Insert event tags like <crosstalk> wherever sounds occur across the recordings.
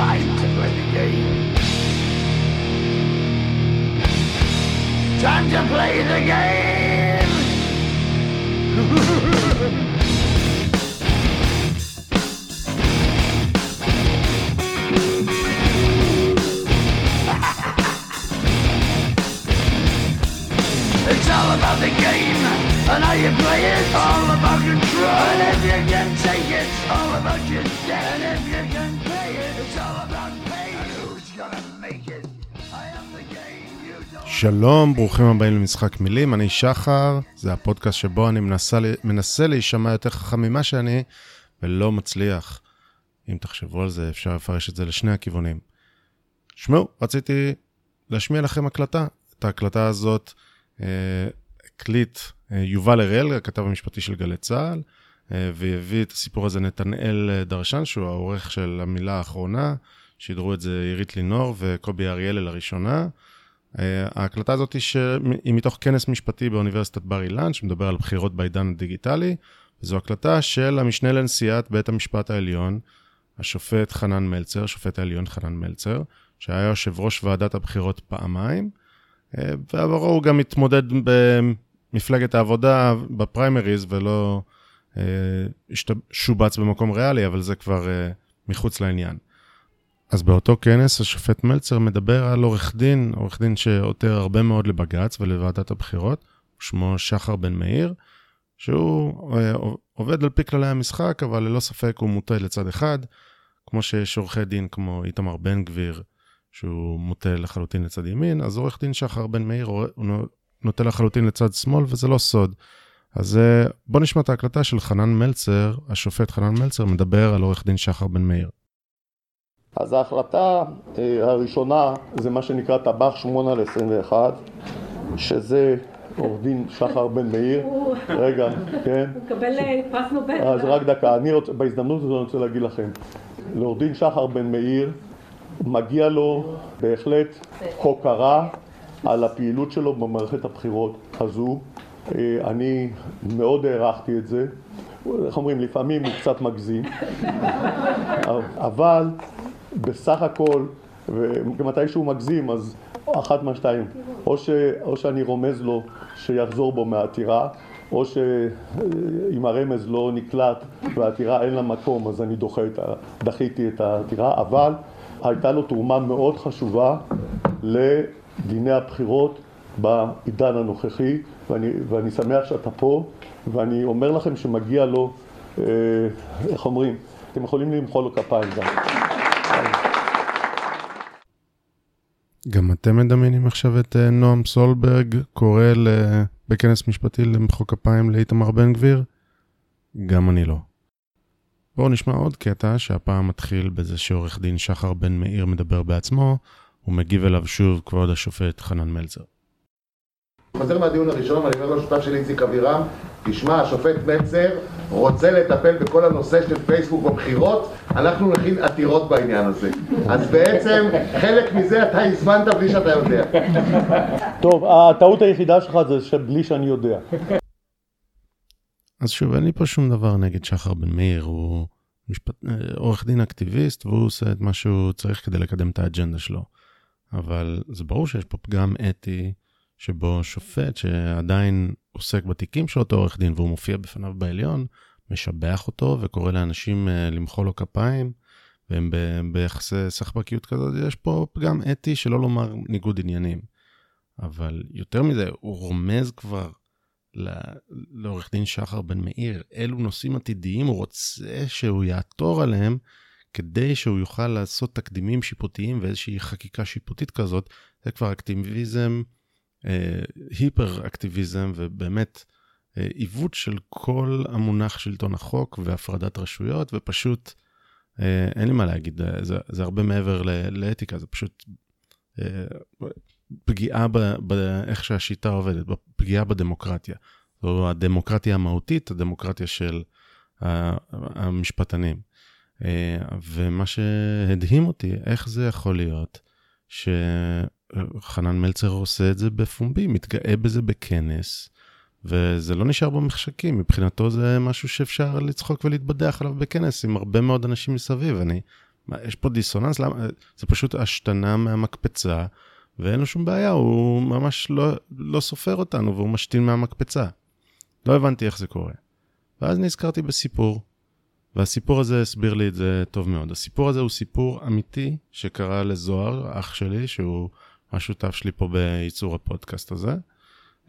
time to play the game. Time to play the game. <laughs> It's all about the game and how you play it. All about control. And if you can take it, all about your debt. And if you can שלום, ברוכים הבאים למשחק מילים, אני שחר, זה הפודקאסט שבו אני מנסה, מנסה להישמע יותר חכם ממה שאני, ולא מצליח. אם תחשבו על זה, אפשר לפרש את זה לשני הכיוונים. שמעו, רציתי להשמיע לכם הקלטה. את ההקלטה הזאת אה, הקליט אה, יובל הראל, הכתב המשפטי של גלי צה"ל, והביא את הסיפור הזה נתנאל אה, דרשן, שהוא העורך של המילה האחרונה, שידרו את זה עירית לינור וקובי אריאלה לראשונה. Uh, ההקלטה הזאת היא, ש... היא מתוך כנס משפטי באוניברסיטת בר אילן, שמדבר על בחירות בעידן הדיגיטלי, וזו הקלטה של המשנה לנשיאת בית המשפט העליון, השופט חנן מלצר, שופט העליון חנן מלצר, שהיה יושב ראש ועדת הבחירות פעמיים, ועברו הוא גם התמודד במפלגת העבודה בפריימריז, ולא שובץ במקום ריאלי, אבל זה כבר uh, מחוץ לעניין. אז באותו כנס השופט מלצר מדבר על עורך דין, עורך דין שעותר הרבה מאוד לבג"ץ ולוועדת הבחירות, שמו שחר בן מאיר, שהוא אה, עובד על פי כללי המשחק, אבל ללא ספק הוא מוטה לצד אחד, כמו שיש עורכי דין כמו איתמר בן גביר, שהוא מוטה לחלוטין לצד ימין, אז עורך דין שחר בן מאיר הוא נוטה לחלוטין לצד שמאל, וזה לא סוד. אז אה, בואו נשמע את ההקלטה של חנן מלצר, השופט חנן מלצר מדבר על עורך דין שחר בן מאיר. אז ההחלטה אה, הראשונה זה מה שנקרא טבח 8 על 21, שזה עורך דין שחר בן מאיר. רגע, כן? הוא מקבל אה, פרס נובל. אז רק דקה, אני רוצה, בהזדמנות הזאת אני רוצה להגיד לכם, לעורך דין שחר בן מאיר מגיע לו בהחלט הוקרה על הפעילות שלו במערכת הבחירות הזו. אה, אני מאוד הערכתי את זה. איך אומרים, לפעמים הוא קצת מגזים, אבל בסך הכל, ומתי שהוא מגזים, אז אחת מהשתיים, או, ש, או שאני רומז לו שיחזור בו מהעתירה, או שאם הרמז לא נקלט והעתירה אין לה מקום, אז אני דוחה את ה, דחיתי את העתירה, אבל הייתה לו תרומה מאוד חשובה לדיני הבחירות בעידן הנוכחי, ואני, ואני שמח שאתה פה, ואני אומר לכם שמגיע לו, אה, איך אומרים, אתם יכולים למחוא לו כפיים גם. גם אתם מדמיינים עכשיו את uh, נועם סולברג קורא. בכנס משפטי למחוא כפיים לאיתמר בן גביר? גם אני לא. בואו נשמע עוד קטע שהפעם מתחיל בזה שעורך דין שחר בן מאיר מדבר בעצמו, ומגיב אליו שוב כבוד השופט חנן מלצר. חוזר מהדיון הראשון ואני אומר לשותף שלי איציק אבירם תשמע, השופט מלצר רוצה לטפל בכל הנושא של פייסבוק בבחירות אנחנו נכין עתירות בעניין הזה אז בעצם חלק מזה אתה הזמנת בלי שאתה יודע טוב, הטעות היחידה שלך זה שבלי שאני יודע. אז שוב, אין לי פה שום דבר נגד שחר בן מאיר, הוא משפט... עורך דין אקטיביסט והוא עושה את מה שהוא צריך כדי לקדם את האג'נדה שלו. אבל זה ברור שיש פה פגם אתי שבו שופט שעדיין עוסק בתיקים של אותו עורך דין והוא מופיע בפניו בעליון, משבח אותו וקורא לאנשים אה, למחוא לו כפיים, והם ביחסי סחבקיות כזאת, יש פה פגם אתי שלא לומר ניגוד עניינים. אבל יותר מזה, הוא רומז כבר לעורך דין שחר בן מאיר, אילו נושאים עתידיים הוא רוצה שהוא יעתור עליהם, כדי שהוא יוכל לעשות תקדימים שיפוטיים ואיזושהי חקיקה שיפוטית כזאת, זה כבר אקטיביזם היפר אקטיביזם ובאמת אה, עיוות של כל המונח שלטון החוק והפרדת רשויות ופשוט אה, אין לי מה להגיד זה, זה הרבה מעבר לאתיקה זה פשוט פגיעה באיך שהשיטה עובדת פגיעה בדמוקרטיה זו הדמוקרטיה המהותית הדמוקרטיה של המשפטנים ומה שהדהים אותי איך זה יכול להיות. ש... חנן מלצר עושה את זה בפומבי, מתגאה בזה בכנס, וזה לא נשאר במחשכים, מבחינתו זה משהו שאפשר לצחוק ולהתבדח עליו בכנס עם הרבה מאוד אנשים מסביב. אני מה, יש פה דיסוננס? למה? זה פשוט השתנה מהמקפצה, ואין לו שום בעיה, הוא ממש לא, לא סופר אותנו, והוא משתין מהמקפצה. לא הבנתי איך זה קורה. ואז נזכרתי בסיפור, והסיפור הזה הסביר לי את זה טוב מאוד. הסיפור הזה הוא סיפור אמיתי שקרה לזוהר, אח שלי, שהוא השותף שלי פה בייצור הפודקאסט הזה.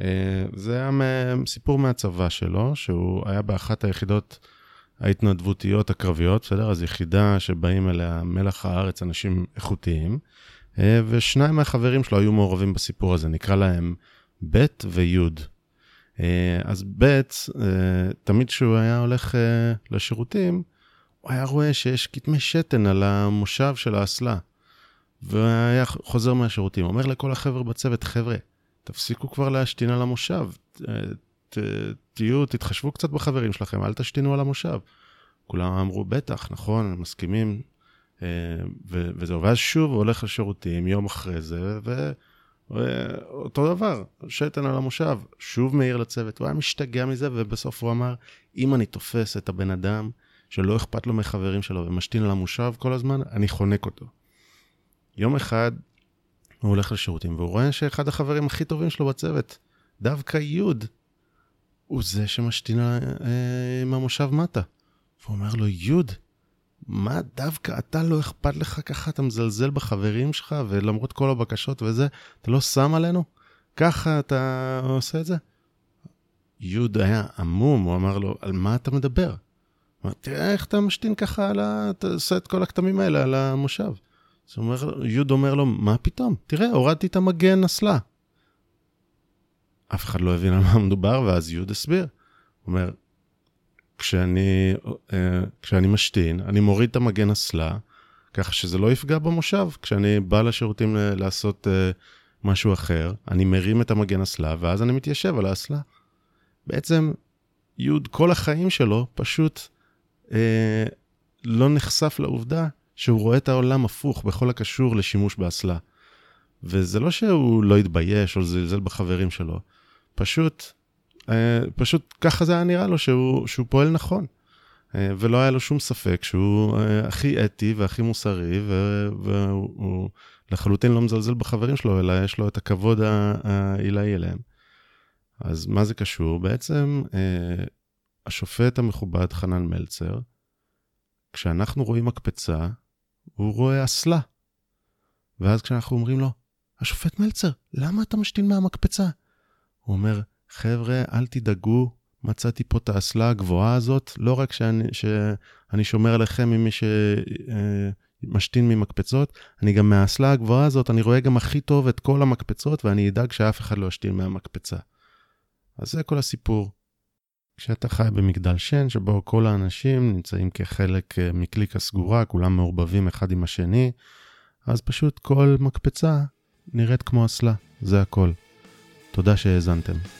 אה, זה היה סיפור מהצבא שלו, שהוא היה באחת היחידות ההתנדבותיות הקרביות, בסדר? אז יחידה שבאים אליה מלח הארץ, אנשים איכותיים, אה, ושניים מהחברים שלו היו מעורבים בסיפור הזה, נקרא להם ב' וי'. אה, אז ב', תמיד כשהוא היה הולך לשירותים, הוא היה רואה שיש כתמי שתן על המושב של האסלה. והיה חוזר מהשירותים, אומר לכל החבר'ה בצוות, חבר'ה, תפסיקו כבר להשתין על המושב. ת, תהיו, תתחשבו קצת בחברים שלכם, אל תשתינו על המושב. כולם אמרו, בטח, נכון, מסכימים, אה, ו- וזהו. ואז שוב הולך לשירותים יום אחרי זה, ואותו דבר, שתן על המושב, שוב מעיר לצוות, הוא היה משתגע מזה, ובסוף הוא אמר, אם אני תופס את הבן אדם שלא אכפת לו מחברים שלו ומשתין על המושב כל הזמן, אני חונק אותו. יום אחד הוא הולך לשירותים, והוא רואה שאחד החברים הכי טובים שלו בצוות, דווקא יוד, הוא זה שמשתין אה, עם המושב מטה. והוא אומר לו, יוד, מה דווקא אתה לא אכפת לך ככה, אתה מזלזל בחברים שלך, ולמרות כל הבקשות וזה, אתה לא שם עלינו? ככה אתה עושה את זה? יוד היה עמום, הוא אמר לו, על מה אתה מדבר? אמר, תראה איך אתה משתין ככה, על ה... אתה עושה את כל הכתמים האלה על המושב. אז אומר, יוד אומר לו, מה פתאום? תראה, הורדתי את המגן אסלה. אף אחד לא הבין על מה מדובר, ואז יוד הסביר. הוא אומר, כשאני, אה, כשאני משתין, אני מוריד את המגן אסלה, ככה שזה לא יפגע במושב. כשאני בא לשירותים לעשות אה, משהו אחר, אני מרים את המגן אסלה, ואז אני מתיישב על האסלה. בעצם, יוד כל החיים שלו פשוט אה, לא נחשף לעובדה שהוא רואה את העולם הפוך בכל הקשור לשימוש באסלה. וזה לא שהוא לא התבייש או זלזל בחברים שלו, פשוט, אה, פשוט ככה זה היה נראה לו שהוא, שהוא פועל נכון. אה, ולא היה לו שום ספק שהוא אה, הכי אתי והכי מוסרי, והוא לחלוטין לא מזלזל בחברים שלו, אלא יש לו את הכבוד העילאי אליהם. אז מה זה קשור? בעצם השופט המכובד חנן מלצר, כשאנחנו רואים מקפצה, הוא רואה אסלה. ואז כשאנחנו אומרים לו, השופט מלצר, למה אתה משתין מהמקפצה? הוא אומר, חבר'ה, אל תדאגו, מצאתי פה את האסלה הגבוהה הזאת, לא רק שאני, שאני שומר עליכם ממי שמשתין ממקפצות, אני גם מהאסלה הגבוהה הזאת, אני רואה גם הכי טוב את כל המקפצות, ואני אדאג שאף אחד לא ישתין מהמקפצה. אז זה כל הסיפור. כשאתה חי במגדל שן, שבו כל האנשים נמצאים כחלק אה, מקליקה סגורה, כולם מעורבבים אחד עם השני, אז פשוט כל מקפצה נראית כמו אסלה, זה הכל. תודה שהאזנתם.